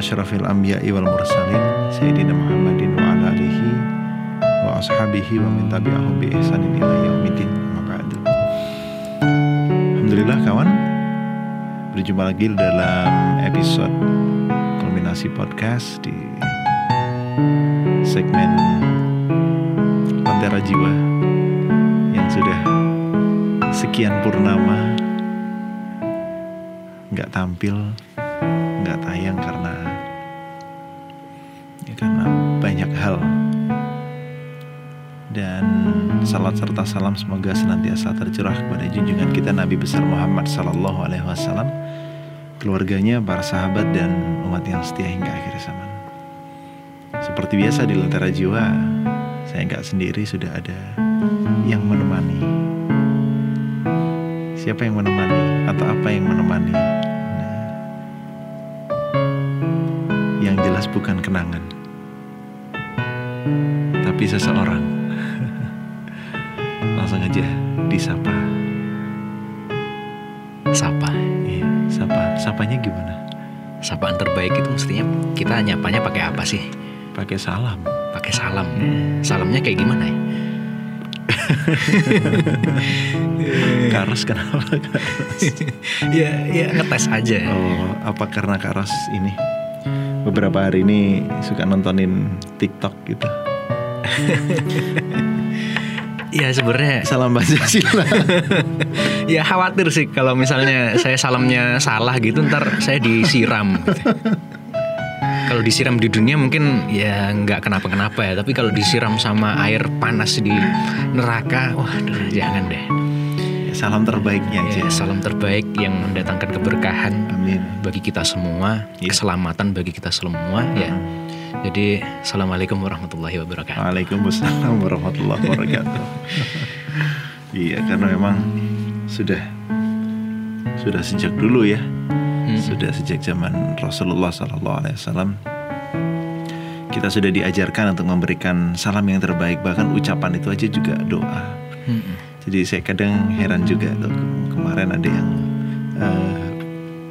asyrafil anbiya'i wal mursalin Sayyidina Muhammadin wa ala alihi wa ashabihi wa min tabi'ahum bi ihsanin ila ba'du. Alhamdulillah kawan Berjumpa lagi dalam episode Kulminasi Podcast di segmen Lentera Jiwa yang sudah sekian purnama nggak tampil, nggak tayang karena salat serta salam semoga senantiasa tercurah kepada junjungan kita Nabi besar Muhammad Sallallahu Alaihi Wasallam, keluarganya, para sahabat dan umat yang setia hingga akhir zaman. Seperti biasa di Lentera Jiwa, saya nggak sendiri sudah ada yang menemani. Siapa yang menemani atau apa yang menemani? Nah, yang jelas bukan kenangan, tapi seseorang. Langsung aja disapa. Sapa. Iya, sapa. Sapanya gimana? Sapaan terbaik itu mestinya kita nyapanya pakai apa sih? Pakai salam. Pakai salam. Salamnya kayak gimana ya? Karos kenapa Karos? ya, ya ngetes aja. Oh, apa karena Karos ini beberapa hari ini suka nontonin TikTok gitu? Ya sebenarnya Salam Pancasila. ya khawatir sih kalau misalnya saya salamnya salah gitu ntar saya disiram. gitu. Kalau disiram di dunia mungkin ya nggak kenapa-kenapa ya, tapi kalau disiram sama air panas di neraka, wah jangan deh. Salam terbaiknya aja. Ya, salam terbaik yang mendatangkan keberkahan Amin. bagi kita semua, Iya. keselamatan bagi kita semua ya. Jadi assalamualaikum warahmatullahi wabarakatuh. Waalaikumsalam warahmatullahi wabarakatuh. iya, karena memang sudah sudah sejak dulu ya, Hmm. sudah sejak zaman Rasulullah Sallallahu Alaihi Wasallam kita sudah diajarkan untuk memberikan salam yang terbaik bahkan ucapan itu aja juga doa. Hmm. Jadi saya kadang heran juga tuh kemarin ada yang eh,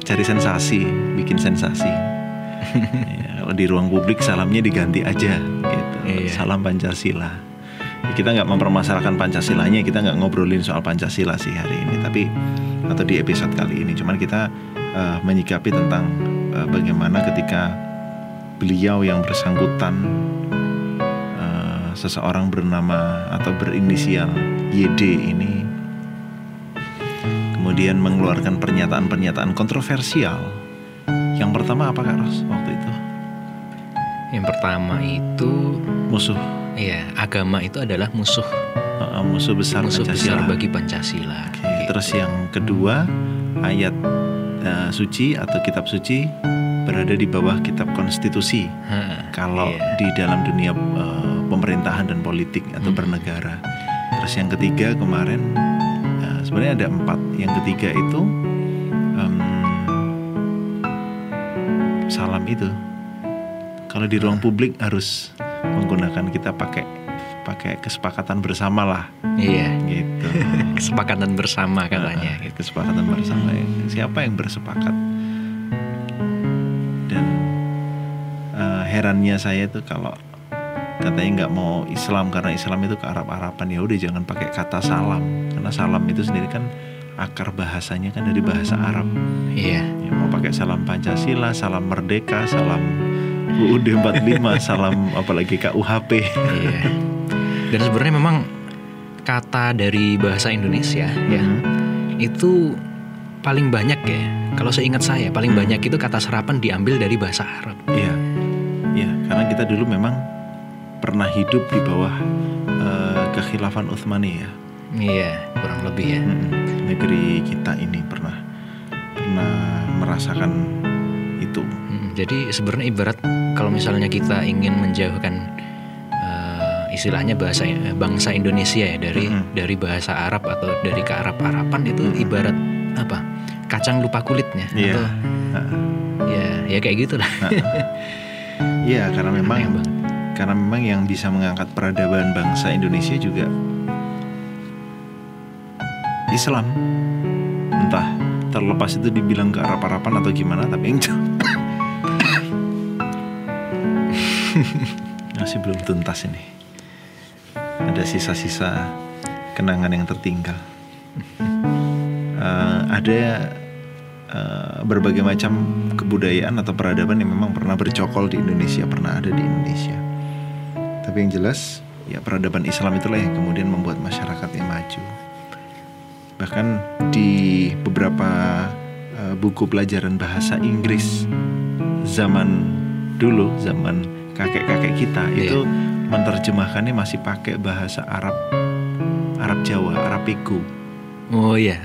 cari sensasi, bikin sensasi. kalau di ruang publik salamnya diganti aja gitu. Iya. Salam Pancasila. Kita nggak mempermasalahkan Pancasilanya, kita nggak ngobrolin soal Pancasila sih hari ini, tapi atau di episode kali ini. Cuman kita eh, menyikapi tentang eh, bagaimana ketika beliau yang bersangkutan eh, seseorang bernama atau berinisial YD ini kemudian mengeluarkan pernyataan-pernyataan kontroversial. Yang pertama apa Kak Ros waktu itu? Yang pertama itu Musuh ya agama itu adalah musuh eh, musuh besar musuh Pancasila. besar bagi Pancasila. Oke, Terus yang kedua ayat eh, suci atau kitab suci berada di bawah kitab konstitusi. Ha, Kalau iya. di dalam dunia eh, pemerintahan dan politik atau Hmm. bernegara. Terus yang ketiga kemarin eh, sebenarnya ada empat. Yang ketiga itu em, salam itu. Kalau di ruang publik harus menggunakan kita pakai pakai kesepakatan bersama lah Iya, gitu. kesepakatan bersama katanya Nah, gitu. kesepakatan bersama siapa yang bersepakat dan eh, herannya saya tuh kalau katanya nggak mau Islam karena Islam itu ke Arab Araban ya udah jangan pakai kata salam karena salam itu sendiri kan akar bahasanya kan dari bahasa Arab Iya. ya mau pakai salam Pancasila salam Merdeka salam UUD 45 salam apalagi KUHP Iya. Dan sebenarnya memang kata dari bahasa Indonesia ya Mhm. itu paling banyak ya. Kalau seingat saya paling banyak itu kata serapan diambil dari bahasa Arab. Iya, iya, karena kita dulu memang pernah hidup di bawah eh, kekhilafan Utsmani ya. Iya, kurang lebih ya. Mm-mm. Negeri kita ini pernah pernah merasakan itu. Mm, Jadi sebenarnya ibarat kalau misalnya kita ingin menjauhkan eh, istilahnya bahasa eh, bangsa Indonesia ya dari Mhm. dari bahasa Arab atau dari ke Arab Araban itu Mhm. ibarat apa kacang lupa kulitnya Iya. atau Heeh. ya ya kayak gitulah. Iya, karena Aneh memang banget. karena memang yang bisa mengangkat peradaban bangsa Indonesia juga Islam entah terlepas itu dibilang ke Arab-Araban atau gimana tapi yang masih belum tuntas ini. Ada sisa-sisa kenangan yang tertinggal. Uh, ada uh, berbagai macam kebudayaan atau peradaban yang memang pernah bercokol di Indonesia pernah ada di Indonesia. Tapi yang jelas ya peradaban Islam itulah yang kemudian membuat masyarakat yang maju. Bahkan di beberapa uh, buku pelajaran bahasa Inggris zaman dulu zaman kakek-kakek kita. Iya. itu menerjemahkannya masih pakai bahasa Arab Arab Jawa Arab Pegu. Oh iya,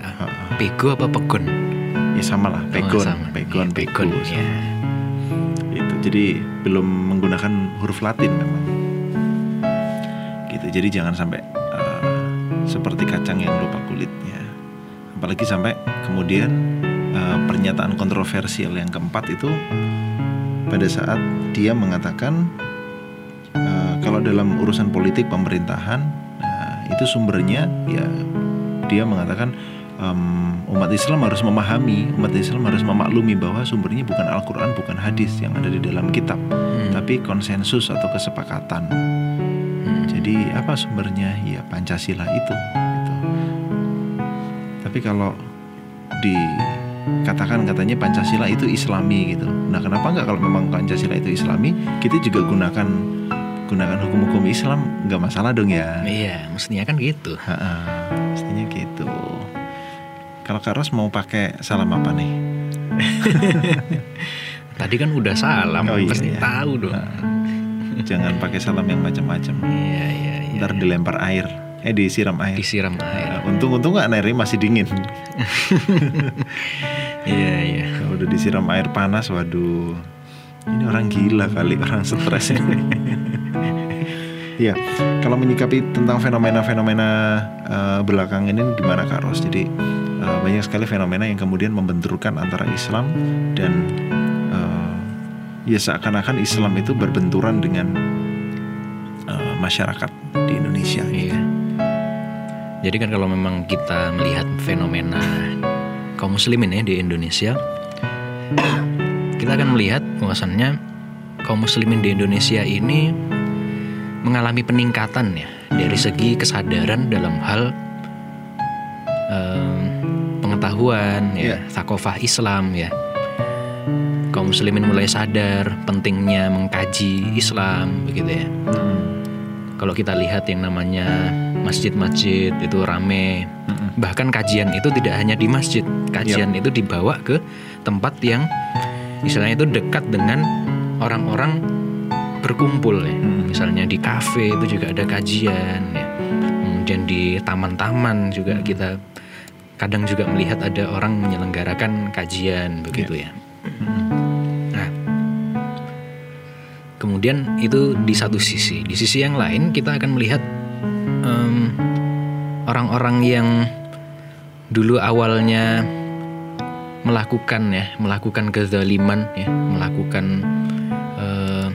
pego apa pegon? ya sama lah Oh, pegon sama. pegon Iya, pegon ya. itu jadi belum menggunakan huruf Latin memang. Gitu. Jadi jangan sampai uh, seperti kacang yang lupa kulitnya. Apalagi sampai kemudian uh, pernyataan kontroversial yang keempat itu pada saat dia mengatakan uh, kalau dalam urusan politik pemerintahan nah, itu sumbernya ya dia mengatakan em, umat Islam harus memahami umat Islam harus memaklumi bahwa sumbernya bukan Al-Quran bukan hadis yang ada di dalam kitab Hmm. tapi konsensus atau kesepakatan Hmm. jadi apa sumbernya ya Pancasila itu gitu. tapi kalau dikatakan katanya Pancasila itu Islami gitu nah kenapa nggak kalau memang Pancasila itu Islami kita juga gunakan gunakan hukum-hukum Islam nggak masalah dong ya Iya, mestinya kan gitu. Ha-ha, mestinya gitu. Kalau Kak Ros mau pakai salam apa nih? Tadi kan udah salam, Oh, iya, pasti iya. tahu dong. Ha. Jangan pakai salam yang macam-macam. Iya, iya, iya. Ntar dilempar air, eh disiram air. Disiram air. Nah, Untung-untung nggak airnya masih dingin. Iya, iya. Kalau udah disiram air panas, waduh, ini orang gila kali, orang stres. Iya, kalau menyikapi tentang fenomena-fenomena eh, belakangan ini gimana Kak Ros? Jadi eh, banyak sekali fenomena yang kemudian membenturkan antara Islam dan eh, ya seakan-akan Islam itu berbenturan dengan eh, masyarakat di Indonesia. Iya. Jadi kan kalau memang kita melihat fenomena kaum muslimin ya di Indonesia, kita akan melihat bahwasannya kaum muslimin di Indonesia ini mengalami peningkatan ya dari segi kesadaran dalam hal em, pengetahuan ya, Iya. takofah Islam ya. Kaum muslimin mulai sadar pentingnya mengkaji Islam begitu ya Mm-mm. kalau kita lihat yang namanya masjid-masjid itu rame Mm-mm. Bahkan kajian itu tidak hanya di masjid. Kajian itu dibawa ke tempat yang istilahnya itu dekat dengan orang-orang berkumpul ya. Mm. misalnya di kafe itu juga ada kajian ya. Kemudian di taman-taman juga kita kadang juga melihat ada orang menyelenggarakan kajian begitu ya. Nah, kemudian itu di satu sisi. Di sisi yang lain kita akan melihat em, orang-orang yang dulu awalnya melakukan ya, melakukan kezaliman ya, melakukan eh,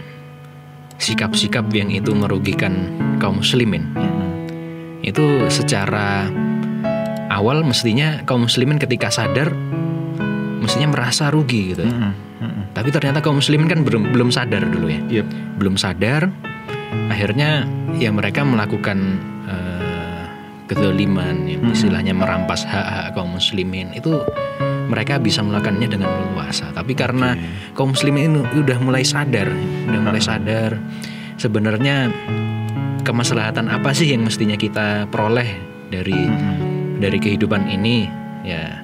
sikap-sikap yang itu merugikan kaum muslimin. Mm-mm. Itu secara awal mestinya kaum muslimin ketika sadar mestinya merasa rugi gitu. ya. Tapi ternyata kaum muslimin kan belum belum sadar dulu ya. Yep. Belum sadar. Akhirnya ya mereka melakukan eh, kezaliman ya, Hmm. istilahnya merampas hak-hak kaum muslimin. Itu mereka bisa melakukannya dengan leluasa. Tapi karena kaum muslimin ini udah mulai sadar, udah mulai Hmm. sadar sebenarnya kemaslahatan apa sih yang mestinya kita peroleh dari Mm-mm. dari kehidupan ini ya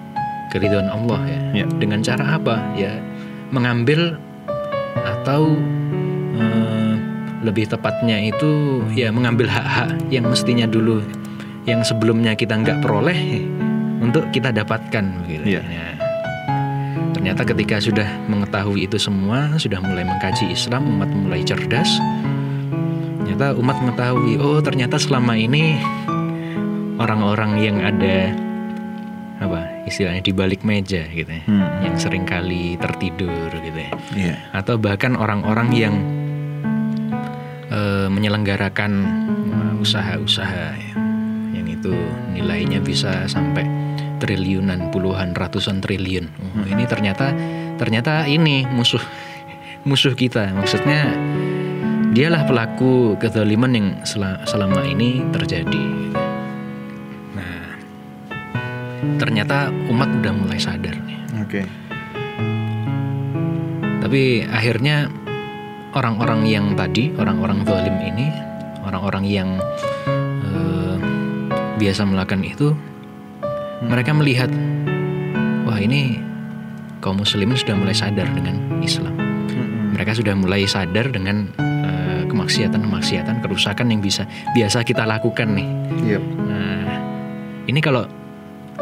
keridhaan Allah ya. Ya. Dengan cara apa? Ya mengambil atau eh, lebih tepatnya itu ya mengambil hak-hak yang mestinya dulu yang sebelumnya kita nggak peroleh untuk kita dapatkan begitu. Iya. Ya. Ternyata ketika sudah mengetahui itu semua, sudah mulai mengkaji Islam, umat mulai cerdas. Ternyata umat mengetahui, oh ternyata selama ini orang-orang yang ada apa istilahnya di balik meja gitu ya, Hmm. yang sering kali tertidur gitu ya, Iya. atau bahkan orang-orang yang eh, menyelenggarakan eh, usaha-usaha ya, itu nilainya bisa sampai triliunan, puluhan, ratusan triliun. Oh, ini ternyata ternyata ini musuh musuh kita. Maksudnya dialah pelaku kezaliman yang sel- selama ini terjadi. Nah, ternyata umat udah mulai sadar nih. Oke. Tapi akhirnya orang-orang yang tadi, orang-orang zalim ini, orang-orang yang biasa melakukan itu, mereka melihat, wah ini kaum muslimin sudah mulai sadar dengan Islam. Mereka sudah mulai sadar dengan eh, kemaksiatan-kemaksiatan, kerusakan yang bisa biasa kita lakukan nih. Yep. Nah, ini kalau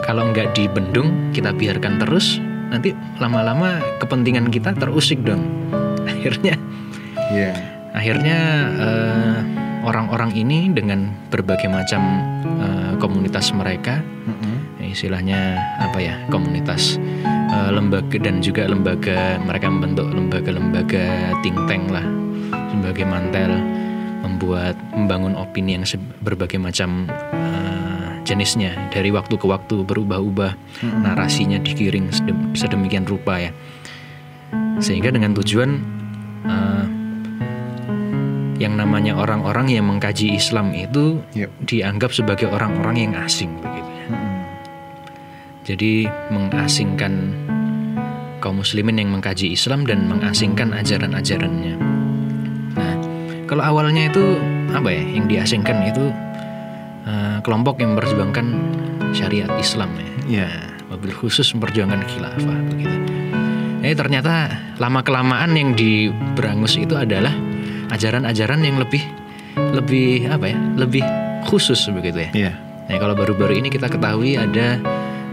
kalau nggak dibendung, kita biarkan terus, nanti lama-lama kepentingan kita terusik dong. Akhirnya, Iya. akhirnya eh, orang-orang ini dengan berbagai macam eh, komunitas mereka, Mm-mm. ya istilahnya apa ya, komunitas eh, lembaga dan juga lembaga mereka membentuk lembaga-lembaga think tank lah sebagai mantel membuat membangun opini yang berbagai macam eh, jenisnya dari waktu ke waktu berubah-ubah Mm-mm. narasinya digiring sedem- sedemikian rupa ya sehingga dengan tujuan eh, yang namanya orang-orang yang mengkaji Islam itu Yep. dianggap sebagai orang-orang yang asing begitu ya. Mm-mm. Jadi mengasingkan kaum muslimin yang mengkaji Islam dan mengasingkan ajaran-ajarannya. Nah, kalau awalnya itu apa ya? Yang diasingkan itu eh, kelompok yang memperjuangkan syariat Islam ya. Iya. Nah, wabil khusus memperjuangkan khilafah begitu. Ini ternyata lama kelamaan yang diberangus itu adalah ajaran-ajaran yang lebih lebih apa ya? Lebih khusus begitu ya. Iya. Nah, kalau baru-baru ini kita ketahui ada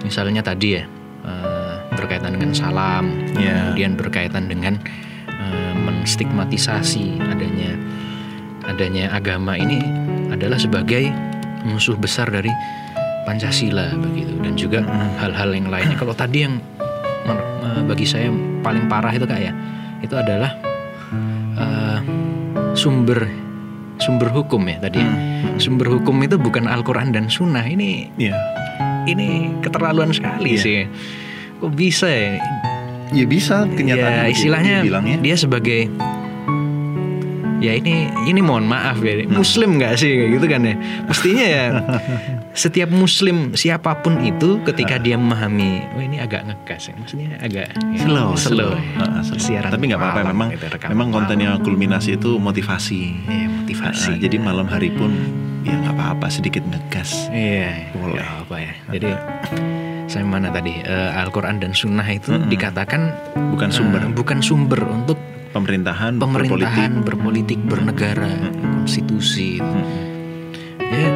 misalnya tadi ya eh, berkaitan dengan salam, Iya. kemudian berkaitan dengan eh, menstigmatisasi adanya adanya agama ini adalah sebagai musuh besar dari Pancasila begitu dan juga hal-hal yang lainnya. Kalau tadi yang eh, bagi saya paling parah itu kayak itu adalah sumber sumber hukum ya tadi. ya. Mm-mm. Sumber hukum itu bukan Al-Quran dan Sunnah. Ini Iya. ini keterlaluan sekali Iya. sih. Kok bisa ya? Ya bisa kenyataan Ya, istilahnya dia sebagai ya ini ini mohon maaf ya Hmm. muslim nggak sih kayak gitu kan ya mestinya ya setiap muslim siapa pun itu ketika dia memahami oh ini agak ngegas ya maksudnya agak ya, slow, slow, ya. Ah, slow. Siaran Tapi nggak apa-apa memang gitu, rekaman memang kontennya kulminasi itu motivasi. Iya, motivasi Ah, jadi malam hari pun ya nggak apa-apa sedikit ngegas. Iya, Boleh. nggak apa ya. Jadi saya mana tadi Eh, Al-Quran dan Sunnah itu Mm-mm. dikatakan Bukan sumber eh, bukan sumber untuk pemerintahan, pemerintahan berpolitik, bernegara, Mm-mm. konstitusi. itu. Mm-mm. Ya,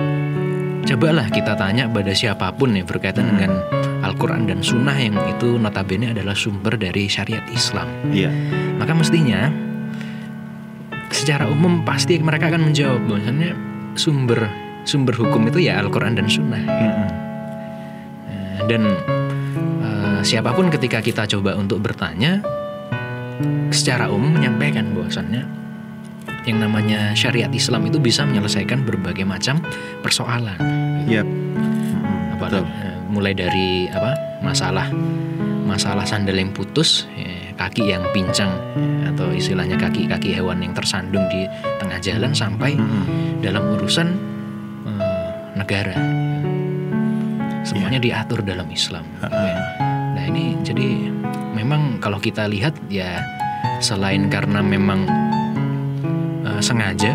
cobalah kita tanya pada siapa pun ya berkaitan Mm. dengan Al-Quran dan Sunnah yang itu notabene adalah sumber dari syariat Islam. Iya. Maka mestinya secara umum pasti mereka akan menjawab bahwasannya sumber sumber hukum itu ya Al-Quran dan Sunnah. Eh, dan eh, siapa pun ketika kita coba untuk bertanya secara umum menyampaikan bahwasannya yang namanya syariat Islam itu bisa menyelesaikan berbagai macam persoalan. Mm-mm, apa Betul. eh, mulai dari apa masalah masalah sandal yang putus eh, kaki yang pincang eh, atau istilahnya kaki-kaki hewan yang tersandung di tengah jalan sampai Mm-mm. dalam urusan eh, negara semuanya diatur dalam Islam gitu ya. nah ini jadi memang kalau kita lihat ya selain karena memang eh, sengaja.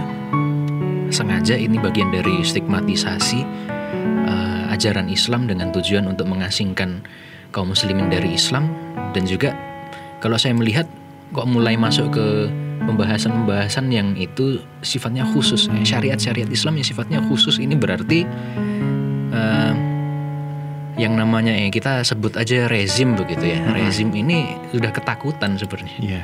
Sengaja ini bagian dari stigmatisasi eh, ajaran Islam dengan tujuan untuk mengasingkan kaum muslimin dari Islam. Dan juga kalau saya melihat kok mulai masuk ke pembahasan-pembahasan yang itu sifatnya khusus. Eh, syariat-syariat Islam yang sifatnya khusus ini berarti eh, yang namanya ya kita sebut aja rezim begitu ya. Rezim ini sudah ketakutan sebenarnya. Iya.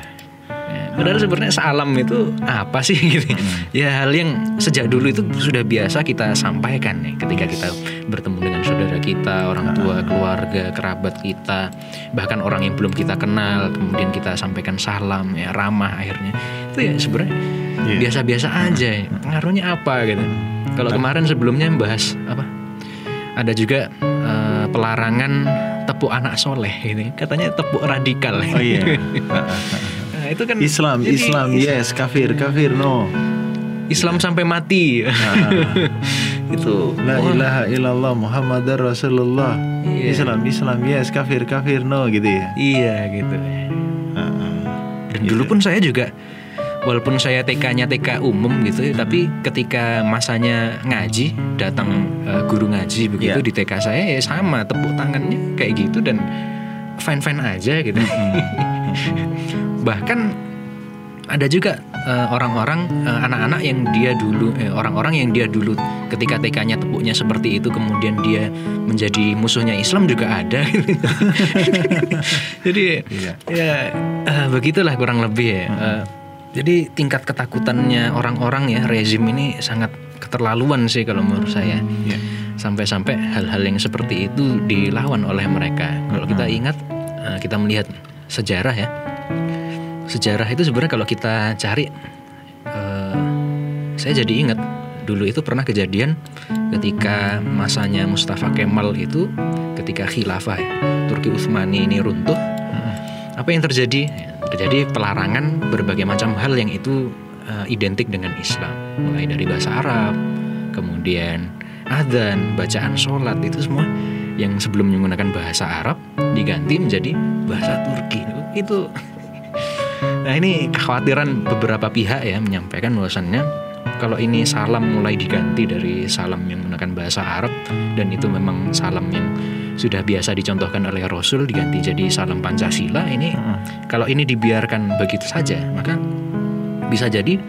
Padahal sebenarnya salam itu apa sih gitu. Mm. Ya hal yang sejak dulu itu sudah biasa kita sampaikan ya ketika kita bertemu dengan saudara kita, orang tua, keluarga, kerabat kita, bahkan orang yang belum kita kenal, kemudian kita sampaikan salam ya ramah akhirnya. Itu ya sebenarnya Iya. biasa-biasa aja. ya. Pengaruhnya apa gitu. Kalau kemarin sebelumnya membahas apa? ada juga eh, pelarangan tepuk anak soleh ini katanya tepuk radikal Oh iya. Nah, itu kan Islam, jadi Islam, yes, kafir, kafir, no. Islam sampai mati itu La ilaha illallah Muhammadar Rasulullah. Iya. Islam, Islam, yes, kafir, kafir, no gitu ya. iya gitu Heeh. dan dulu pun saya juga walaupun saya TK-nya TK umum gitu ya, tapi ketika masanya ngaji datang eh, guru ngaji begitu Iya. di TK saya ya sama tepuk tangannya kayak gitu dan fine fine aja gitu bahkan ada juga eh, orang-orang eh, anak-anak yang dia dulu eh, orang-orang yang dia dulu ketika TK-nya tepuknya seperti itu kemudian dia menjadi musuhnya Islam juga ada jadi Iya. ya eh, begitulah kurang lebih ya Eh, jadi tingkat ketakutannya orang-orang ya rezim ini sangat keterlaluan sih kalau menurut saya Iya. sampai-sampai hal-hal yang seperti itu dilawan oleh mereka. Kalau kita ingat, eh, kita melihat sejarah ya, sejarah itu sebenarnya kalau kita cari, eh, saya jadi ingat dulu itu pernah kejadian ketika masanya Mustafa Kemal itu ketika khilafah ya, Turki Utsmani ini runtuh, apa yang terjadi? Terjadi pelarangan berbagai macam hal yang itu eh, identik dengan Islam, mulai dari bahasa Arab, kemudian adzan, bacaan sholat itu semua yang sebelum menggunakan bahasa Arab diganti menjadi bahasa Turki. Itu Nah ini kekhawatiran beberapa pihak ya menyampaikan bahwasannya kalau ini salam mulai diganti dari salam yang menggunakan bahasa Arab dan itu memang salam yang sudah biasa dicontohkan oleh Rasul diganti jadi salam Pancasila ini Heeh. kalau ini dibiarkan begitu saja maka bisa jadi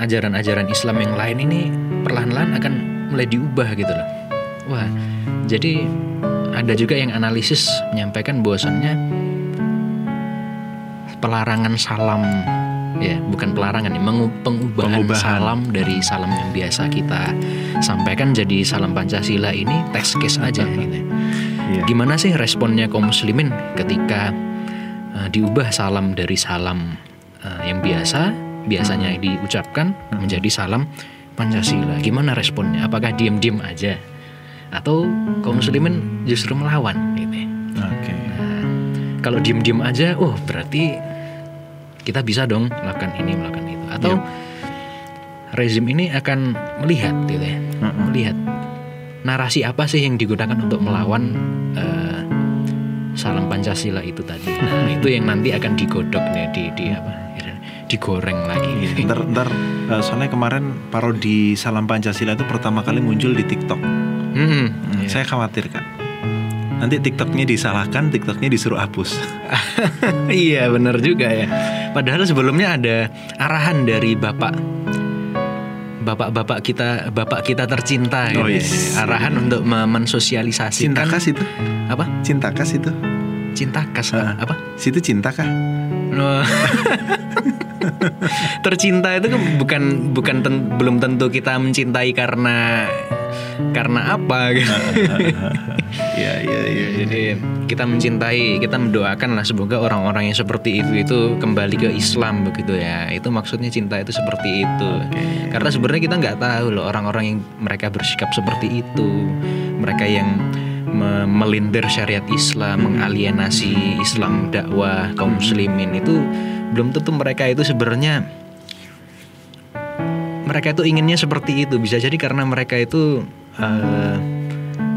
ajaran-ajaran Islam yang lain ini perlahan-lahan akan mulai diubah gitu loh. Wah, jadi ada juga yang analisis menyampaikan bahwasannya pelarangan salam ya bukan pelarangan ya pengubahan, Pengubahan. salam dari salam yang biasa kita sampaikan jadi salam Pancasila ini test case aja gitu. Iya. Gimana sih responnya kaum muslimin ketika uh, diubah salam dari salam uh, yang biasa biasanya diucapkan menjadi salam Pancasila? Gimana responnya? Apakah diam-diam aja atau kaum muslimin justru melawan gitu? Oke. Nah, kalau diem-diem aja, oh berarti kita bisa dong melakukan ini melakukan itu. Atau rezim ini akan melihat, gitu ya, Mm-mm. melihat narasi apa sih yang digunakan untuk melawan eh, salam Pancasila itu tadi. Nah itu yang nanti akan digodok nih di, di apa? ya, Digoreng lagi. Iya, Ntar, ntar eh, soalnya kemarin parodi salam Pancasila itu pertama kali muncul di TikTok. Hmm, Hmm, iya. Saya khawatir kak. Nanti TikToknya disalahkan, TikToknya disuruh hapus. iya benar juga ya. Padahal sebelumnya ada arahan dari bapak bapak-bapak kita bapak kita tercinta Oh, gitu. yes. Arahan untuk me- mensosialisasikan Cinta kas itu? apa? Cinta kas itu? Cinta kas Ah. apa? Situ cinta kah? Oh. tercinta itu kan bukan bukan ten- belum tentu kita mencintai karena karena apa gitu. Iya iya iya. Jadi kita mencintai, kita mendoakan lah semoga orang-orang yang seperti itu itu kembali ke Islam begitu ya. Itu maksudnya cinta itu seperti itu. Karena sebenarnya kita nggak tahu loh orang-orang yang mereka bersikap seperti itu, mereka yang me- melindir syariat Islam, mengalienasi Islam dakwah kaum muslimin itu belum tentu mereka itu sebenarnya mereka itu inginnya seperti itu bisa jadi karena mereka itu eh,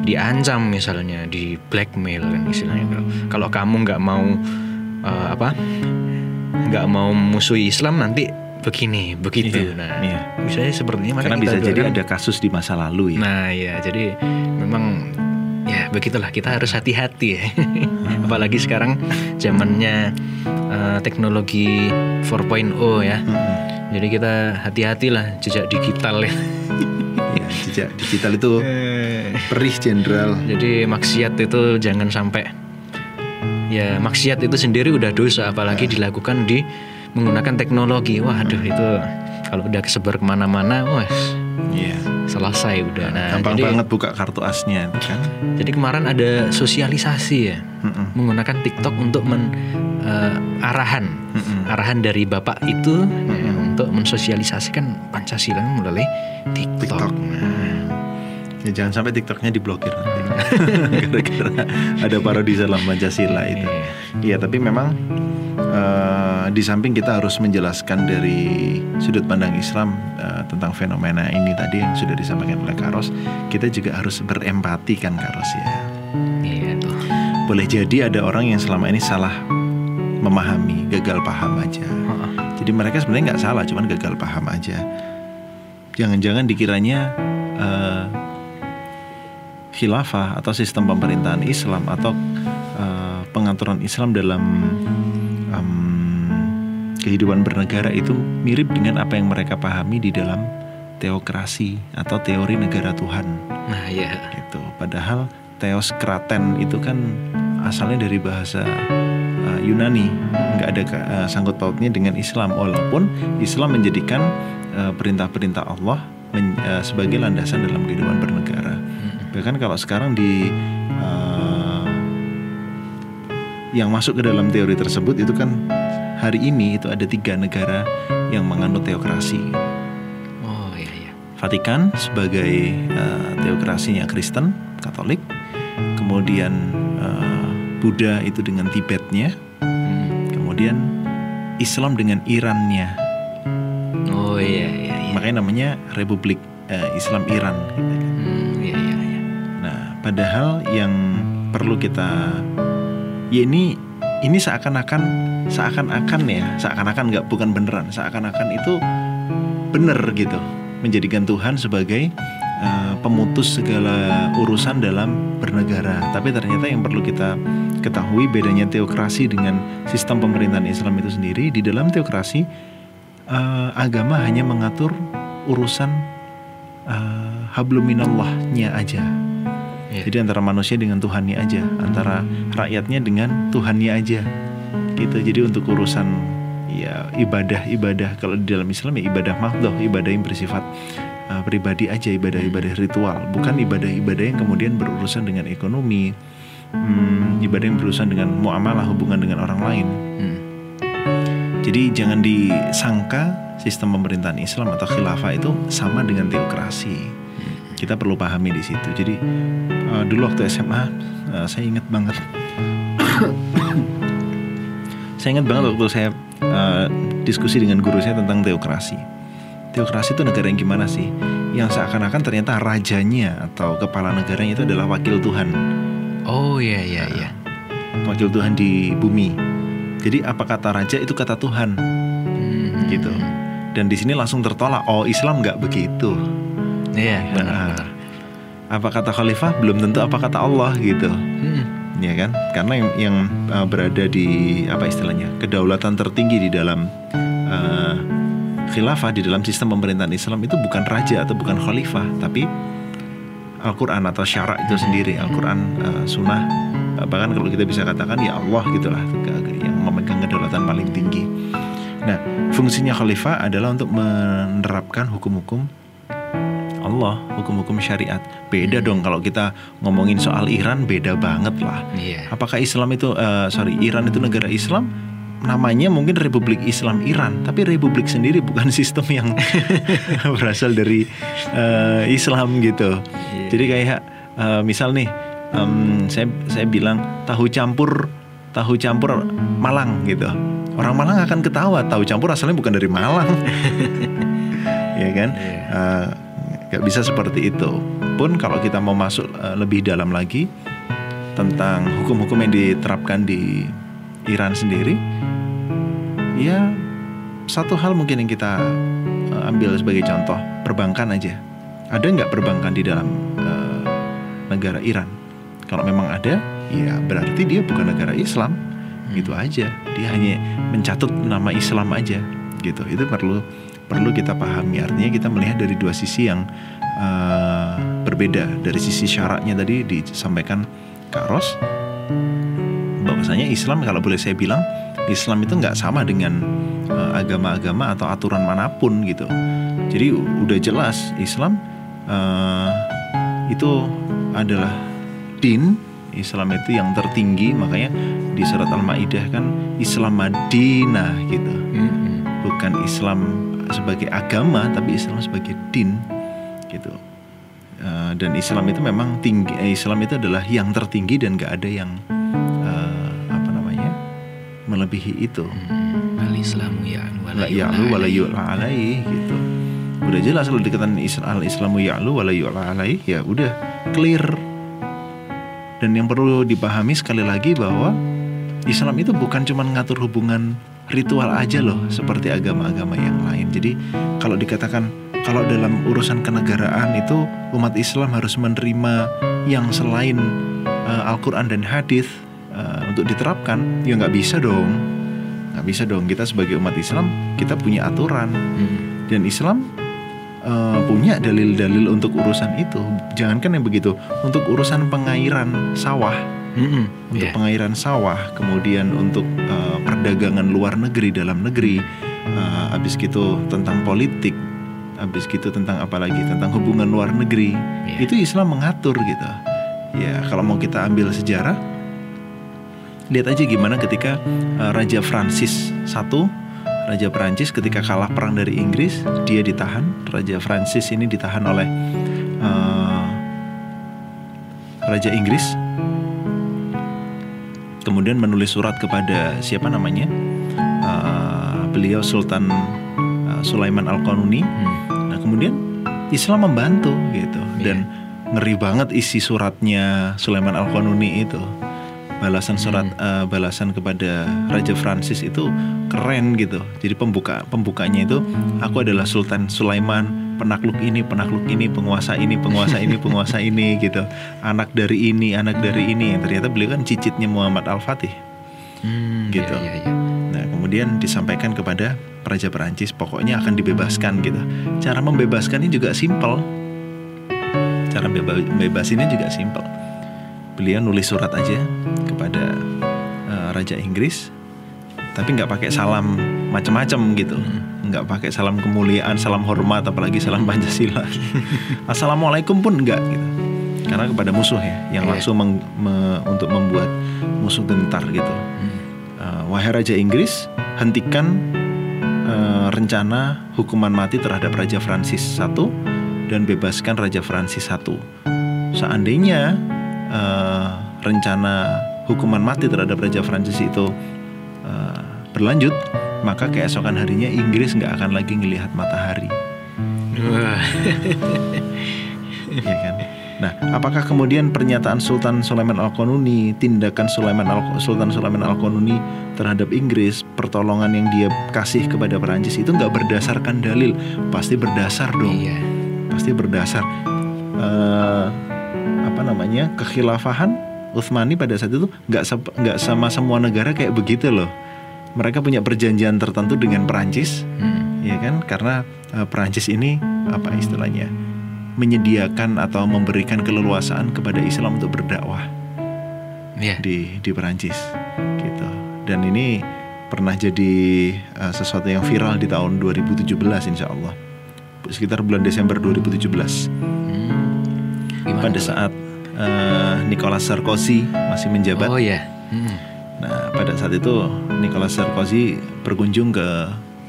diancam misalnya di blackmail kan istilahnya kalau kalau kamu nggak mau eh, apa nggak mau musuhi Islam nanti begini begitu Iya, nah iya. bisa sepertinya maka Karena bisa jadi ada kasus di masa lalu ya. Nah ya jadi memang ya begitulah kita harus hati-hati ya. Apalagi sekarang zamannya eh, teknologi 4.0 ya. Mm-mm. Jadi kita hati-hatilah jejak digital ya. Iya, jejak digital itu perih jenderal. Jadi maksiat itu jangan sampai ya maksiat itu sendiri udah dosa apalagi dilakukan di menggunakan teknologi. Waduh itu kalau udah kesebar ke mana-mana, wah Iya. selesai udah. Nah, Gampang jadi, banget buka kartu asnya kan. Jadi kemarin ada sosialisasi ya Mm-mm. menggunakan TikTok untuk men eh, arahan Mm-mm. arahan dari bapak itu ya, untuk mensosialisasikan Pancasila melalui TikTok. TikTok. Nah, Ya, jangan sampai TikToknya diblokir nanti. Gara-gara ada parodi dalam Pancasila itu. Iya. Iya, tapi memang eh, di samping kita harus menjelaskan dari sudut pandang Islam eh, tentang fenomena ini tadi yang sudah disampaikan oleh Karos, kita juga harus berempati kan Karos ya. Iya tuh. Boleh jadi ada orang yang selama ini salah memahami, gagal paham aja. Jadi mereka sebenarnya nggak salah, cuman gagal paham aja. Jangan-jangan dikiranya eh, khilafah atau sistem pemerintahan Islam atau eh, pengaturan Islam dalam em, kehidupan bernegara itu mirip dengan apa yang mereka pahami di dalam teokrasi atau teori negara Tuhan Nah iya. gitu. Padahal teos kraten itu kan asalnya dari bahasa uh, Yunani, nggak ada uh, sangkut pautnya dengan Islam. Walaupun Islam menjadikan uh, perintah-perintah Allah men- uh, sebagai landasan dalam kehidupan bernegara. Mm. Bahkan kalau sekarang di uh, yang masuk ke dalam teori tersebut itu kan hari ini itu ada tiga negara yang menganut teokrasi. Oh iya iya. Vatikan sebagai eh, teokrasinya Kristen Katolik, kemudian eh, Buddha itu dengan Tibetnya, Hmm. kemudian Islam dengan Irannya. Oh iya iya iya. Makanya namanya Republik eh, Islam Iran. Gitu kan. Hmm, iya iya iya. Nah, padahal yang perlu kita ya ini ini seakan-akan seakan-akan ya seakan-akan nggak bukan beneran seakan-akan itu bener gitu menjadikan Tuhan sebagai eh, pemutus segala urusan dalam bernegara tapi ternyata yang perlu kita ketahui bedanya teokrasi dengan sistem pemerintahan Islam itu sendiri di dalam teokrasi eh, agama hanya mengatur urusan eh, habluminallahnya aja Iya. jadi antara manusia dengan Tuhannya aja, antara rakyatnya dengan Tuhannya aja. Gitu. Jadi untuk urusan ya ibadah-ibadah kalau di dalam Islam ya ibadah mahdoh, ibadah yang bersifat uh, pribadi aja, ibadah-ibadah ritual, bukan ibadah-ibadah yang kemudian berurusan dengan ekonomi, hmm, ibadah yang berurusan dengan muamalah hubungan dengan orang lain. Hmm. Jadi jangan disangka sistem pemerintahan Islam atau khilafah itu sama dengan teokrasi. Kita perlu pahami di situ. Jadi eh, dulu waktu SMA eh, saya ingat banget. saya ingat banget waktu saya eh, diskusi dengan guru saya tentang teokrasi. Teokrasi itu negara yang gimana sih? Yang seakan-akan ternyata rajanya atau kepala negaranya itu adalah wakil Tuhan Oh iya iya iya. wakil Tuhan di bumi. Jadi apa kata raja itu kata Tuhan Hmm. gitu. Dan di sini langsung tertolak. Oh Islam nggak begitu. Iya benar Nah, benar. Apa kata khalifah belum tentu apa kata Allah gitu. Hmm. Ya kan? Karena yang, yang uh, berada di apa istilahnya kedaulatan tertinggi di dalam uh, khilafah di dalam sistem pemerintahan Islam itu bukan raja atau bukan khalifah, tapi Al-Quran atau syarak itu sendiri Al-Quran uh, sunnah. Uh, bahkan kalau kita bisa katakan ya Allah gitulah yang memegang kedaulatan paling tinggi. Nah fungsinya khalifah adalah untuk menerapkan hukum-hukum Allah hukum-hukum syariat. Beda dong kalau kita ngomongin soal Iran beda banget lah. Iya. apakah Islam itu eh, sorry Iran itu negara Islam? Namanya mungkin Republik Islam Iran tapi Republik sendiri bukan sistem yang berasal dari eh, Islam gitu. Jadi kayak eh, misal nih em, saya saya bilang tahu campur tahu campur Malang gitu. Orang Malang akan ketawa tahu campur asalnya bukan dari Malang. Ya kan? Iya. Eh, nggak bisa seperti itu. Pun kalau kita mau masuk eh, lebih dalam lagi tentang hukum-hukum yang diterapkan di Iran sendiri ya satu hal mungkin yang kita ambil sebagai contoh perbankan aja. Ada nggak perbankan di dalam negara Iran. Kalau memang ada ya berarti dia bukan negara Islam. Gitu aja. Dia hanya mencatut nama Islam aja gitu. Itu perlu perlu kita pahami. Artinya kita melihat dari dua sisi yang eh, berbeda. Dari sisi syaratnya tadi disampaikan Kak Ros bahwasanya Islam kalau boleh saya bilang Islam itu nggak sama dengan eh, agama-agama atau aturan mana pun gitu. Jadi udah jelas Islam eh, itu adalah din Islam itu yang tertinggi makanya di surat Al-Maidah kan Islam Madinah gitu Hmm. bukan Islam sebagai agama tapi Islam sebagai din gitu Uh, dan Islam itu memang tinggi. eh, Islam itu adalah yang tertinggi dan gak ada yang uh, apa namanya melebihi itu. Al Islamu ya La ya'lu wa la alaih gitu. Udah jelas kalau dikatakan Islam Islamu ya'lu wa la ya udah clear. Dan yang perlu dipahami sekali lagi bahwa Islam itu bukan cuma ngatur hubungan ritual aja loh seperti agama-agama yang lain. Jadi kalau dikatakan kalau dalam urusan kenegaraan itu umat Islam harus menerima yang selain uh, Al-Quran dan Hadis uh, untuk diterapkan, ya nggak bisa dong, nggak bisa dong. Kita sebagai umat Islam kita punya aturan Hmm. dan Islam uh, punya dalil-dalil untuk urusan itu. Jangankan yang begitu, untuk urusan pengairan sawah, Mm-mm. untuk Iya. pengairan sawah, kemudian untuk uh, perdagangan luar negeri dalam negeri, uh, habis gitu tentang politik, habis gitu tentang apa lagi tentang hubungan luar negeri, Iya. itu Islam mengatur gitu. Ya kalau mau kita ambil sejarah, lihat aja gimana ketika uh, Raja Francis I, Raja Perancis ketika kalah perang dari Inggris, dia ditahan. Raja Francis ini ditahan oleh uh, Raja Inggris kemudian menulis surat kepada siapa namanya Uh, beliau Sultan uh, Sulaiman Al Qanuni Hmm. nah kemudian Islam membantu gitu Iya. dan ngeri banget isi suratnya Sulaiman Al Qanuni itu balasan surat uh, balasan kepada Raja Francis itu keren gitu jadi pembuka pembukanya itu aku adalah Sultan Sulaiman penakluk ini penakluk ini penguasa ini penguasa ini penguasa ini gitu anak dari ini anak dari ini ternyata beliau kan cicitnya Muhammad Al Fatih Hmm, Gitu. iya, iya, iya. Nah, kemudian disampaikan kepada Raja Perancis, pokoknya akan dibebaskan gitu. Cara membebaskannya juga simpel. Cara beba- bebasinnya juga simpel. Beliau nulis surat aja kepada eh, Raja Inggris, tapi nggak pakai salam macam-macam gitu. Nggak pakai salam kemuliaan, salam hormat, apalagi salam Pancasila. Assalamualaikum pun enggak gitu. Karena kepada musuh ya, yang Iya. langsung meng- me- untuk membuat musuh gentar gitu. Hmm. Uh, wahai Raja Inggris, hentikan uh, rencana hukuman mati terhadap Raja Francis I dan bebaskan Raja Francis I. Seandainya uh, rencana hukuman mati terhadap Raja Francis itu uh, berlanjut, maka keesokan harinya Inggris nggak akan lagi ngelihat matahari, ya kan? Nah, apakah kemudian pernyataan Sultan Sulaiman Al Qanuni, tindakan Sulaiman Al Sultan Sulaiman Al Qanuni terhadap Inggris, pertolongan yang dia kasih kepada Perancis itu nggak berdasarkan dalil? Pasti berdasar dong, Iya. pasti berdasar. Eh, apa namanya kekhilafahan Utsmani pada saat itu nggak nggak sama semua negara kayak begitu loh. Mereka punya perjanjian tertentu dengan Perancis, Hmm. ya kan? Karena eh, Perancis ini apa istilahnya menyediakan atau memberikan keleluasaan kepada Islam untuk berdakwah Iya. di di Perancis, gitu. Dan ini pernah jadi eh, sesuatu yang viral di tahun 2017 insya Allah sekitar bulan Desember 2017 Hmm. Gimana pada tuh? saat eh, Nicolas Sarkozy masih menjabat. Oh ya. Hmm. Nah, pada saat itu Nicolas Sarkozy berkunjung ke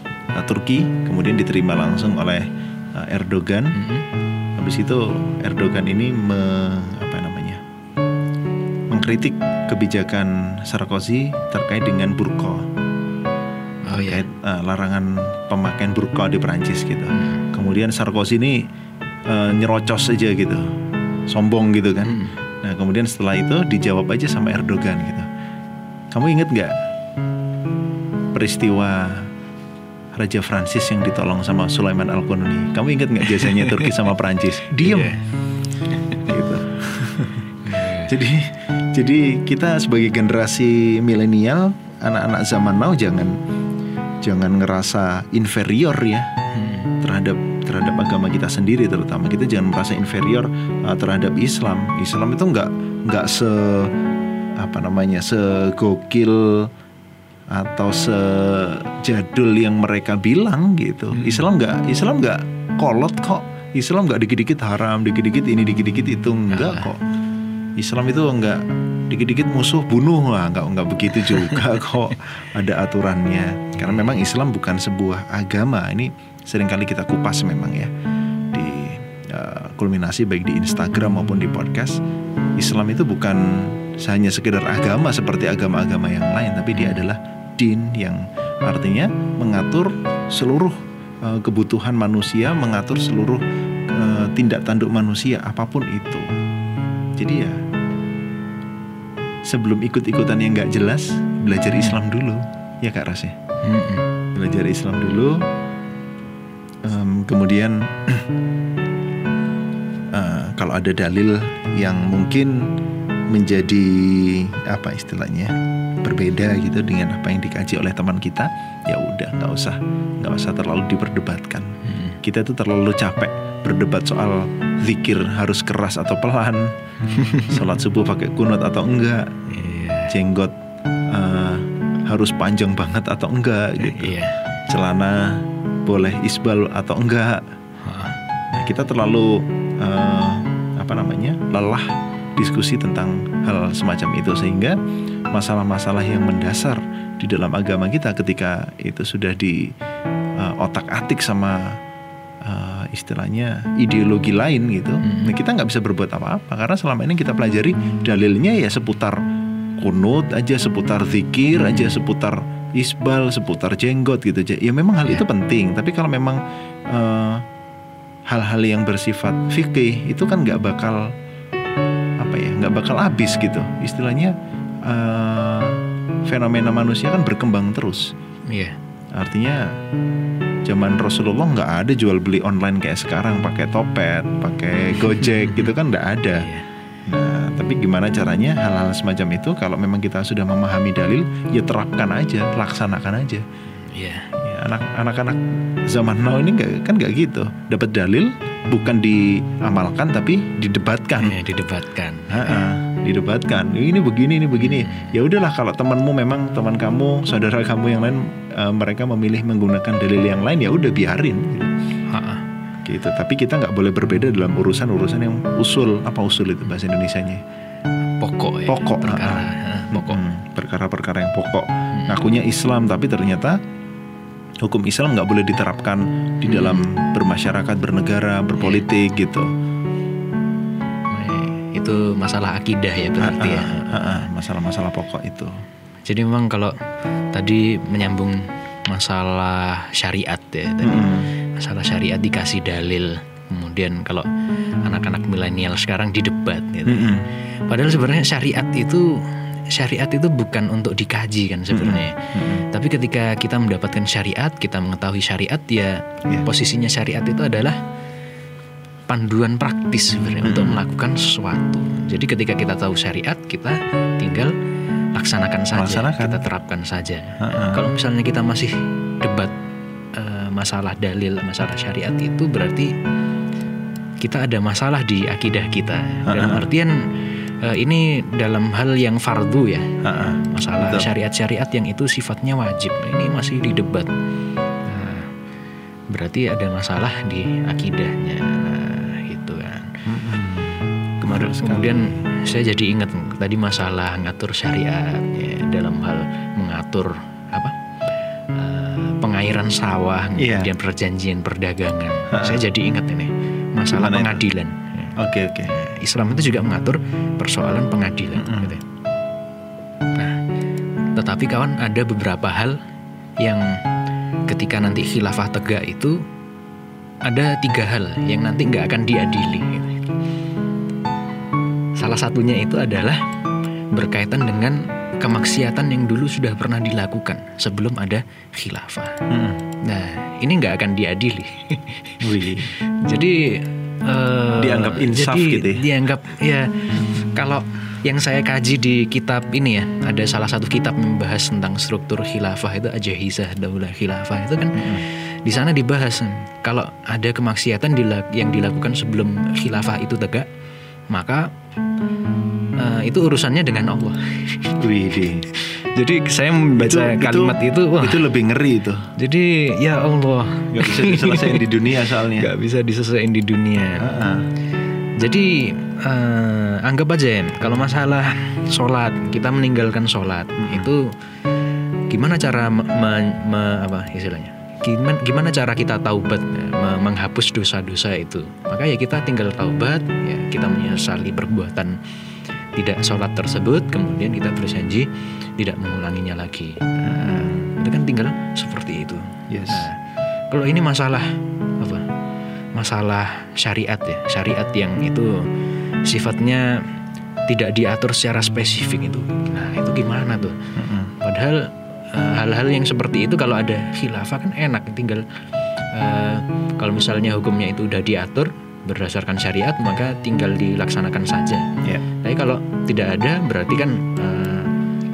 eh, Turki, kemudian diterima langsung oleh eh, Erdogan. Hmm. Habis itu Erdogan ini me- apa namanya? mengkritik kebijakan Sarkozy terkait dengan burqa, Oh ya. terkait eh, larangan pemakaian burqa di Perancis gitu. Hmm. Kemudian Sarkozy ini eh, nyerocos aja gitu, sombong gitu kan. Hmm. Nah kemudian setelah itu dijawab aja sama Erdogan gitu. Kamu inget nggak peristiwa Raja Francis yang ditolong sama Sulaiman Al Qanuni? Kamu inget nggak jasanya Turki sama Perancis? Diem. Iya. Gitu. jadi jadi kita sebagai generasi milenial, anak-anak zaman now jangan jangan ngerasa inferior ya Hmm. terhadap terhadap agama kita sendiri terutama. Kita jangan merasa inferior uh, terhadap Islam. Islam itu nggak nggak se apa namanya segokil atau sejadul yang mereka bilang gitu. Hmm. Islam nggak Islam nggak kolot kok. Islam nggak dikit-dikit haram dikit-dikit ini dikit-dikit itu. Enggak Ah. kok. Islam itu enggak dikit-dikit musuh bunuh. Lah enggak enggak begitu juga kok ada aturannya. Karena memang Islam bukan sebuah agama. Ini sering kali kita kupas memang ya di uh, kulminasi baik di Instagram maupun di podcast. Islam itu bukan hanya sekedar agama seperti agama-agama yang lain tapi dia adalah din yang artinya mengatur seluruh uh, kebutuhan manusia mengatur seluruh uh, tindak tanduk manusia apa pun itu. Jadi ya sebelum ikut-ikutan yang nggak jelas belajar Islam dulu. Ya kak Ras ya? Belajar Islam dulu kemudian eh, kalau ada dalil yang mungkin menjadi apa istilahnya berbeda gitu dengan apa yang dikaji oleh teman kita ya udah nggak usah nggak usah terlalu diperdebatkan Mm. kita tuh terlalu capek berdebat soal zikir harus keras atau pelan sholat subuh pakai kunut atau enggak Iya. jenggot eh, harus panjang banget atau enggak gitu Iya. celana boleh isbal atau enggak. Nah, kita terlalu eh, apa namanya lelah diskusi tentang hal semacam itu sehingga masalah-masalah yang mendasar di dalam agama kita ketika itu sudah di eh, otak-atik sama eh, istilahnya ideologi lain gitu, Hmm. nah, kita nggak bisa berbuat apa-apa karena selama ini kita pelajari dalilnya ya seputar kunut aja, seputar zikir aja, seputar isbal, seputar jenggot gitu. Ya memang hal Ya. itu penting, tapi kalau memang eh, hal-hal yang bersifat fikih itu kan nggak bakal apa ya nggak bakal habis gitu istilahnya eh, fenomena manusia kan berkembang terus Iya. artinya zaman Rasulullah nggak ada jual beli online kayak sekarang pakai topet pakai gojek gitu kan nggak ada Iya. Tapi gimana caranya hal-hal semacam itu kalau memang kita sudah memahami dalil ya terapkan aja laksanakan aja Iya. Ya, anak anak-anak zaman now ini nggak kan nggak gitu dapat dalil bukan diamalkan tapi didebatkan Iya, didebatkan. Ha-ha, didebatkan ini begini ini begini ya udahlah kalau temanmu memang teman kamu saudara kamu yang lain eh, mereka memilih menggunakan dalil yang lain ya udah biarin gitu. Ha-ha. Gitu tapi kita nggak boleh berbeda dalam urusan-urusan yang usul apa usul itu bahasa Indonesianya Pokok ya. Pokok, Perkara. Ha, Pokok. Hmm, perkara-perkara yang pokok Hmm. ngakunya Islam tapi ternyata hukum Islam nggak boleh diterapkan di dalam bermasyarakat bernegara berpolitik gitu Eh, Itu masalah akidah ya berarti ya. Masalah-masalah pokok itu Jadi memang kalau tadi menyambung masalah syariat ya tadi. Mm-mm. Masalah syariat dikasih dalil. Kemudian kalau anak-anak milenial sekarang didebat gitu. Mm-mm. Padahal sebenarnya syariat itu syariat itu bukan untuk dikaji kan sebenarnya. Mm-mm. Tapi ketika kita mendapatkan syariat, kita mengetahui syariat ya Ya. posisinya syariat itu adalah panduan praktis sebenarnya Hmm. untuk melakukan sesuatu. Jadi ketika kita tahu syariat, kita tinggal laksanakan saja, Laksanakan. kita terapkan saja. Ha-ha. Kalau misalnya kita masih debat masalah dalil, masalah syariat itu berarti kita ada masalah di akidah kita. Dalam artian eh, ini dalam hal yang fardu ya, masalah syariat-syariat yang itu sifatnya wajib. Nah, Ini masih didebat. Nah, berarti ada masalah di akidahnya. Nah, itu kan. Mm-mm. Kemarin kemudian saya jadi ingat tadi masalah ngatur syariat ya, dalam hal mengatur pengairan sawah, Iya. kemudian perjanjian perdagangan. Ha-ha. Saya jadi ingat ini masalah Gimana pengadilan. Oke oke. Islam itu juga mengatur persoalan pengadilan. Mm-mm. gitu ya. Nah, tetapi kawan ada beberapa hal yang ketika nanti khilafah tegak itu ada tiga hal yang nanti nggak akan diadili. gitu. Salah satunya itu adalah berkaitan dengan kemaksiatan yang dulu sudah pernah dilakukan sebelum ada khilafah. Mm-mm. Nah, ini nggak akan diadili. Jadi eh, Dianggap insaf jadi gitu ya? Dianggap ya kalau yang saya kaji di kitab ini ya ada salah satu kitab membahas tentang struktur khilafah itu Ajahizah Daulah Khilafah itu kan Mm-mm. di sana dibahas kalau ada kemaksiatan yang dilakukan sebelum khilafah itu tegak maka eh, itu urusannya dengan Allah. Wih. di. Jadi saya membaca kalimat itu, wah. itu lebih ngeri itu. Jadi ya Allah Gak bisa diselesaikan di dunia soalnya. nggak bisa diselesaikan di dunia. Ha-ha. Jadi eh, anggap aja ya, kalau masalah sholat kita meninggalkan sholat Mm-mm. itu gimana cara me- me- me- apa istilahnya? Gimana, gimana cara kita taubat me- menghapus dosa-dosa itu? maka ya kita tinggal taubat ya kita menyesali perbuatan tidak sholat tersebut kemudian kita berjanji tidak mengulanginya lagi nah, itu kan tinggal seperti itu Yes. Nah, kalau ini masalah apa masalah syariat ya syariat yang itu sifatnya tidak diatur secara spesifik itu nah itu gimana tuh. Padahal eh, hal-hal yang seperti itu kalau ada khilafah kan enak tinggal eh, kalau misalnya hukumnya itu udah diatur berdasarkan syariat maka tinggal dilaksanakan saja. Ya. Tapi kalau tidak ada berarti kan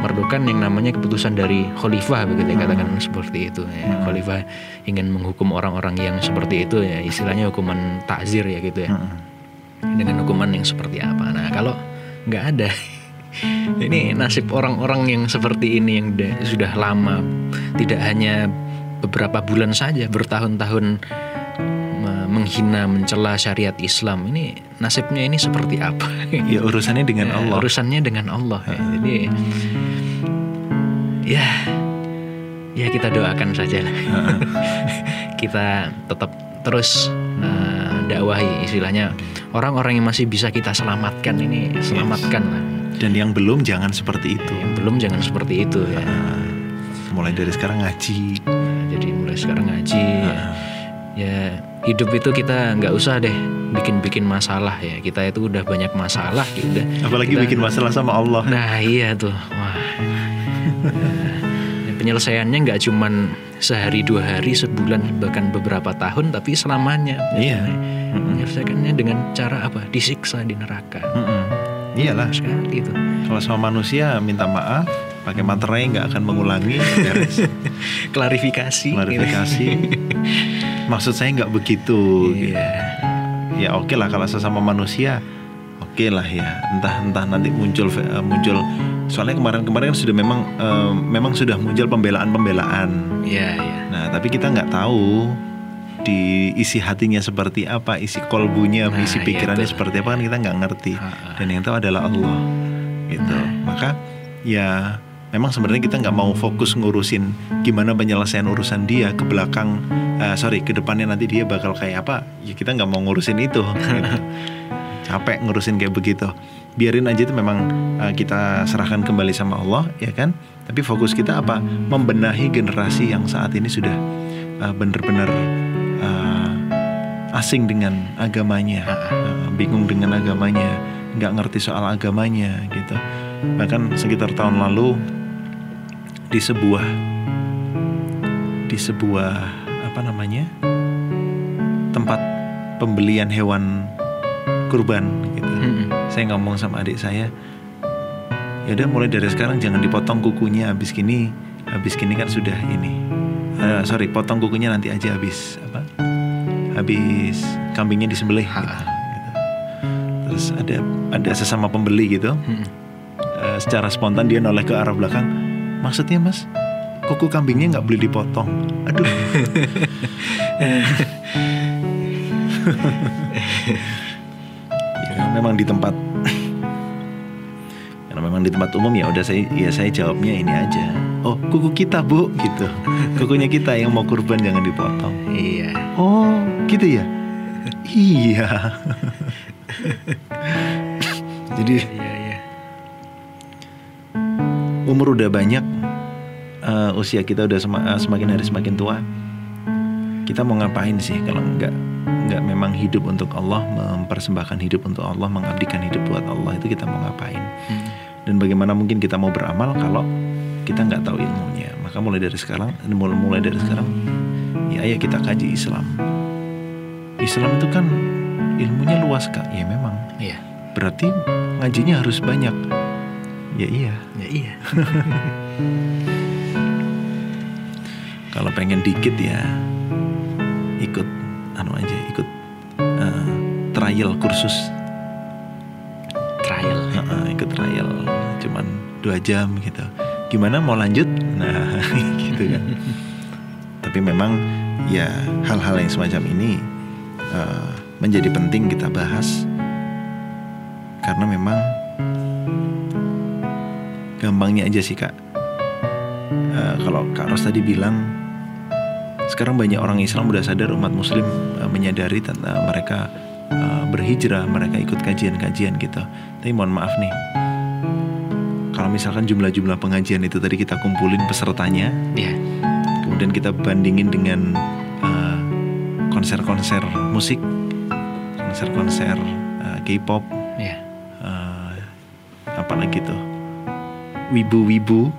memerlukan yang namanya keputusan dari khalifah begitu ya katakan seperti itu ya. Hmm. Khalifah ingin menghukum orang-orang yang seperti itu ya istilahnya hukuman takzir ya gitu ya Mm-mm. dengan hukuman yang seperti apa. Nah kalau nggak ada, ini nasib orang-orang yang seperti ini yang udah- sudah lama, tidak hanya beberapa bulan saja, bertahun-tahun menghina, mencela syariat Islam. Ini nasibnya ini seperti apa? Ya urusannya dengan Ya, Allah. Urusannya dengan Allah. ya. Jadi ya ya kita doakan saja kita tetap terus eh, dakwahi istilahnya orang-orang yang masih bisa kita selamatkan ini selamatkan lah. Dan yang belum jangan seperti itu. Yang belum jangan seperti itu ya. Ah, mulai dari sekarang ngaji. Jadi mulai sekarang ngaji. Ah, ya hidup itu kita nggak usah deh bikin-bikin masalah ya. Kita itu udah banyak masalah gitu. Apalagi Kita- bikin masalah sama Allah. Nah iya tuh, wah. Ya, penyelesaiannya nggak cuman sehari dua hari sebulan bahkan beberapa tahun tapi selamanya. Iya. Menyelesaikannya dengan cara apa? Disiksa di neraka. Mm-mm. Iyalah. Sekali itu. Kalau sama manusia minta maaf, pakai materai nggak akan mengulangi. beres. Klarifikasi. Klarifikasi. Maksud saya nggak begitu. gitu. Iya. Ya oke lah kalau sesama manusia, oke lah ya. Entah entah nanti muncul eh, muncul. Soalnya kemarin-kemarin kan sudah memang eh, memang sudah muncul pembelaan-pembelaan. Iya, iya. Nah tapi kita nggak tahu di isi hatinya seperti apa, isi kolbunya, Nah, isi iya pikirannya tuh. seperti apa kan kita nggak ngerti. Ha-ha. Dan yang tahu adalah Allah. Gitu. Maka ya memang sebenarnya kita nggak mau fokus ngurusin gimana penyelesaian urusan dia ke belakang, eh, sorry ke depannya nanti dia bakal kayak apa. Ya kita nggak mau ngurusin itu. gitu. Capek ngurusin kayak begitu. Biarin aja itu memang eh, kita serahkan kembali sama Allah, ya kan? Tapi fokus kita apa? Membenahi generasi yang saat ini sudah eh, benar-benar eh, asing dengan agamanya, eh, bingung dengan agamanya, nggak ngerti soal agamanya gitu. Bahkan sekitar tahun lalu di sebuah di sebuah apa namanya tempat pembelian hewan kurban gitu. Mm-mm. Saya ngomong sama adik saya, ya udah mulai dari sekarang jangan dipotong kukunya habis gini, habis gini kan sudah ini. Eh, sorry, potong kukunya nanti aja habis apa? Habis kambingnya disembelih. Gitu. Gitu. Terus ada ada sesama pembeli gitu, Mm-mm. eh, secara spontan dia noleh ke arah belakang. Maksudnya mas, kuku kambingnya nggak boleh dipotong. Aduh. ya, memang di tempat karena memang di tempat umum ya udah saya ya saya jawabnya ini aja oh kuku kita bu gitu kukunya kita yang mau kurban jangan dipotong Iya. oh gitu ya iya jadi Iya, iya. Umur udah banyak eh, usia kita udah sema- eh, semakin hari semakin tua kita mau ngapain sih kalau nggak nggak memang hidup untuk Allah mempersembahkan hidup untuk Allah mengabdikan hidup buat Allah itu kita mau ngapain? Mm. dan bagaimana mungkin kita mau beramal kalau kita nggak tahu ilmunya? Maka mulai dari sekarang mulai mulai dari sekarang ya ayo kita kaji Islam. Islam itu kan ilmunya luas kak. Ya memang. Iya. berarti ngajinya harus banyak. Ya iya. Ya iya. kalau pengen dikit ya ikut anu aja ikut eh, trial kursus. Trial. Heeh, ikut trial cuman dua jam gitu. Gimana mau lanjut? Nah gitu kan. Tapi memang ya hal-hal yang semacam ini eh, menjadi penting kita bahas. Karena memang gampangnya aja sih kak Eh, kalau kak Ros tadi bilang sekarang banyak orang Islam udah sadar umat Muslim eh, menyadari tentang mereka uh, berhijrah, mereka ikut kajian-kajian gitu. Tapi mohon maaf nih, kalau misalkan jumlah-jumlah pengajian itu tadi kita kumpulin pesertanya, Iya. kemudian kita bandingin dengan uh, konser-konser musik, konser-konser uh, K-pop, Iya. uh, apalagi tuh wibu-wibu,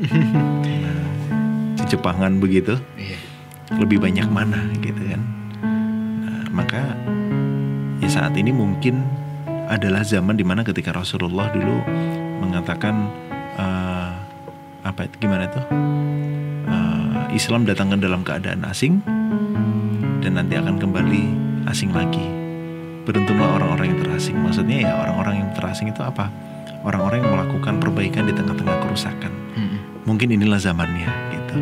Jepangan begitu, Iya. lebih banyak mana gitu kan? Nah, maka ya saat ini mungkin adalah zaman di mana ketika Rasulullah dulu mengatakan uh, apa itu gimana tuh? Uh, Islam datang dalam keadaan asing dan nanti akan kembali asing lagi. Beruntunglah orang-orang yang terasing. Maksudnya ya orang-orang yang terasing itu apa? Orang-orang yang melakukan perbaikan di tengah-tengah kerusakan. Mm-mm. Mungkin inilah zamannya gitu.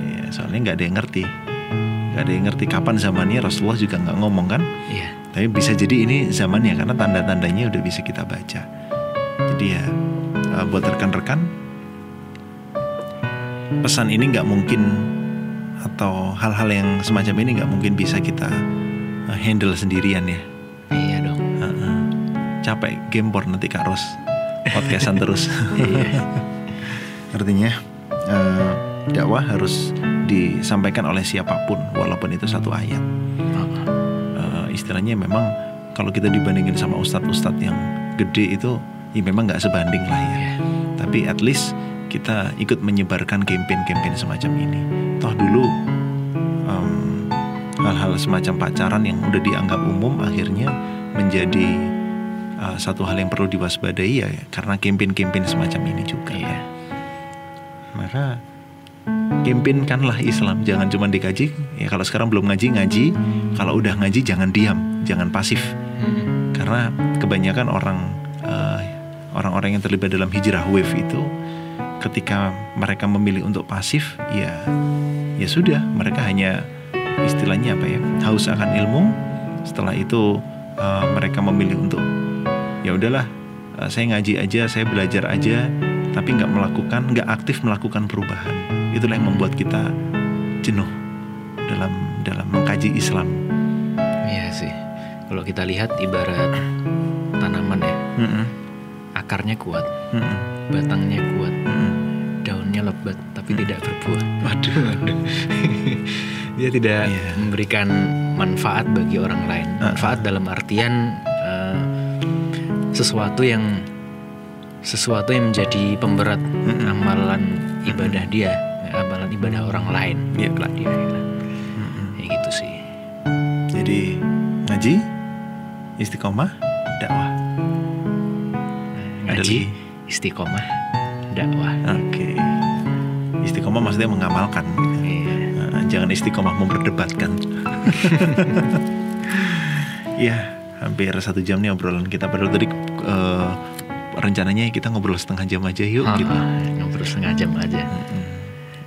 Ya, soalnya nggak ada yang ngerti, nggak ada yang ngerti kapan zamannya. Rasulullah juga nggak ngomong kan. Iya. Tapi bisa jadi ini zamannya karena tanda-tandanya udah bisa kita baca. Jadi ya uh, buat rekan-rekan pesan ini nggak mungkin atau hal-hal yang semacam ini nggak mungkin bisa kita uh, handle sendirian ya. Capek gempor nanti Kak Ros podcastan terus. Iya. Artinya uh, dakwah harus disampaikan oleh siapa pun walaupun itu satu ayat. Uh, istilahnya memang kalau kita dibandingin sama ustadz-ustadz yang gede itu ya memang nggak sebanding lah ya. Iya. Tapi at least kita ikut menyebarkan campaign-campaign semacam ini. Toh dulu em, hal-hal semacam pacaran yang udah dianggap umum akhirnya menjadi uh, satu hal yang perlu diwaspadai ya karena campaign-campaign semacam ini juga. Iya. Maka campaignkanlah Islam, jangan cuma dikaji. Ya kalau sekarang belum ngaji ngaji, kalau udah ngaji jangan diam, jangan pasif. Mm-mm. Karena kebanyakan orang eh, orang-orang yang terlibat dalam hijrah wave itu ketika mereka memilih untuk pasif, ya ya sudah, mereka hanya istilahnya apa ya, haus akan ilmu. Setelah itu eh, mereka memilih untuk ya udahlah, eh, saya ngaji aja, saya belajar aja, tapi nggak melakukan, nggak aktif melakukan perubahan. Itulah yang membuat kita jenuh dalam dalam mengkaji Islam. Iya sih. Kalau kita lihat ibarat tanaman ya, Mm-mm, akarnya kuat, mm-mm, batangnya kuat, mm-mm. daunnya lebat tapi tidak berbuah. Waduh, waduh. Dia tidak Iya. memberikan manfaat bagi orang lain. Uh-uh. Manfaat dalam artian sesuatu yang sesuatu yang menjadi pemberat Mm-mm. amalan ibadah dia, amalan ibadah orang lain. Iya. Kelak di akhirat. Mm-mm. Ya gitu sih. Jadi ngaji, istiqomah, dakwah. Ada Ngaji, istiqomah, dakwah. Oke. Istiqomah maksudnya mengamalkan. gitu. Iya. Jangan istiqomah memperdebatkan. Iya, hampir satu jam nih obrolan kita. Padahal tadi eh, rencananya kita ngobrol setengah jam aja yuk Ah, gitu. ngobrol setengah jam aja. Mm-mm.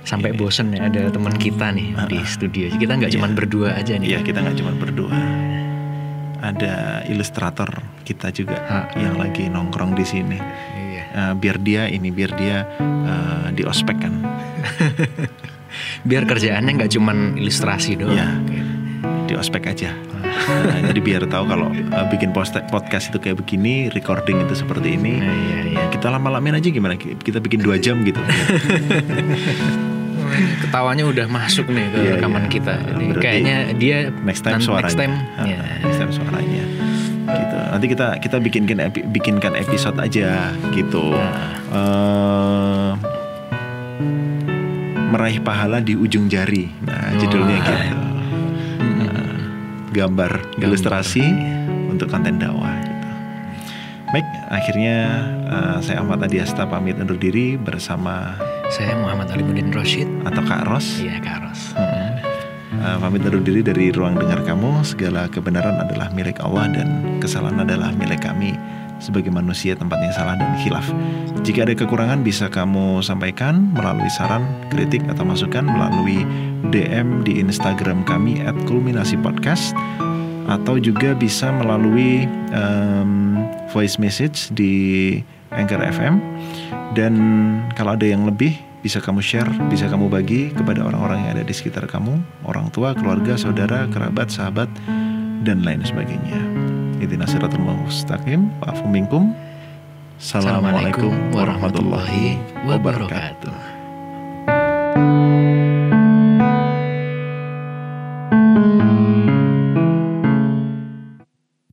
Sampai bosen ya ada teman kita nih di Ah, studio. Kita nggak Iya. cuma berdua aja nih. Iya kita nggak cuma berdua. Ada ilustrator kita juga Ah. yang lagi nongkrong di sini. Iya. Eh, biar dia ini biar dia eh, di ospek kan. Biar kerjaannya nggak cuma ilustrasi doang. Iya. Gitu. di ospek aja. Nah, jadi biar tahu kalau eh, bikin post- podcast itu kayak begini, recording itu seperti ini. Nah, iya iya. Kita lama-lamain aja gimana? Kita bikin dua jam gitu. Ketawanya udah masuk nih ke Iya, rekaman iya. kita. Jadi Berarti Kayaknya dia Next time suaranya. Next time. Ya. Next time suaranya. Gitu. Nanti kita kita bikinkan epi- bikinkan episode aja gitu. Nah. Eh, meraih pahala di ujung jari. Nah, judulnya Wah. gitu. Gambar, Gambar. ilustrasi untuk konten dakwah gitu. Baik, akhirnya eh, saya Ahmad Adiasta pamit undur diri bersama Saya Muhammad Alimuddin Roshid. atau Kak Ros. Iya Kak Ros. Uh, pamit undur diri dari ruang dengar kamu. Segala kebenaran adalah milik Allah dan kesalahan adalah milik kami sebagai manusia tempatnya salah dan khilaf. Jika ada kekurangan bisa kamu sampaikan melalui saran, kritik atau masukan melalui DM di Instagram kami @kulminasipodcast atau juga bisa melalui um, voice message di Anchor FM dan kalau ada yang lebih bisa kamu share, bisa kamu bagi kepada orang-orang yang ada di sekitar kamu, orang tua, keluarga, saudara, kerabat, sahabat, dan lain sebagainya. Ihdina siratal mustaqim. Pak minkum. Assalamualaikum warahmatullahi wabarakatuh.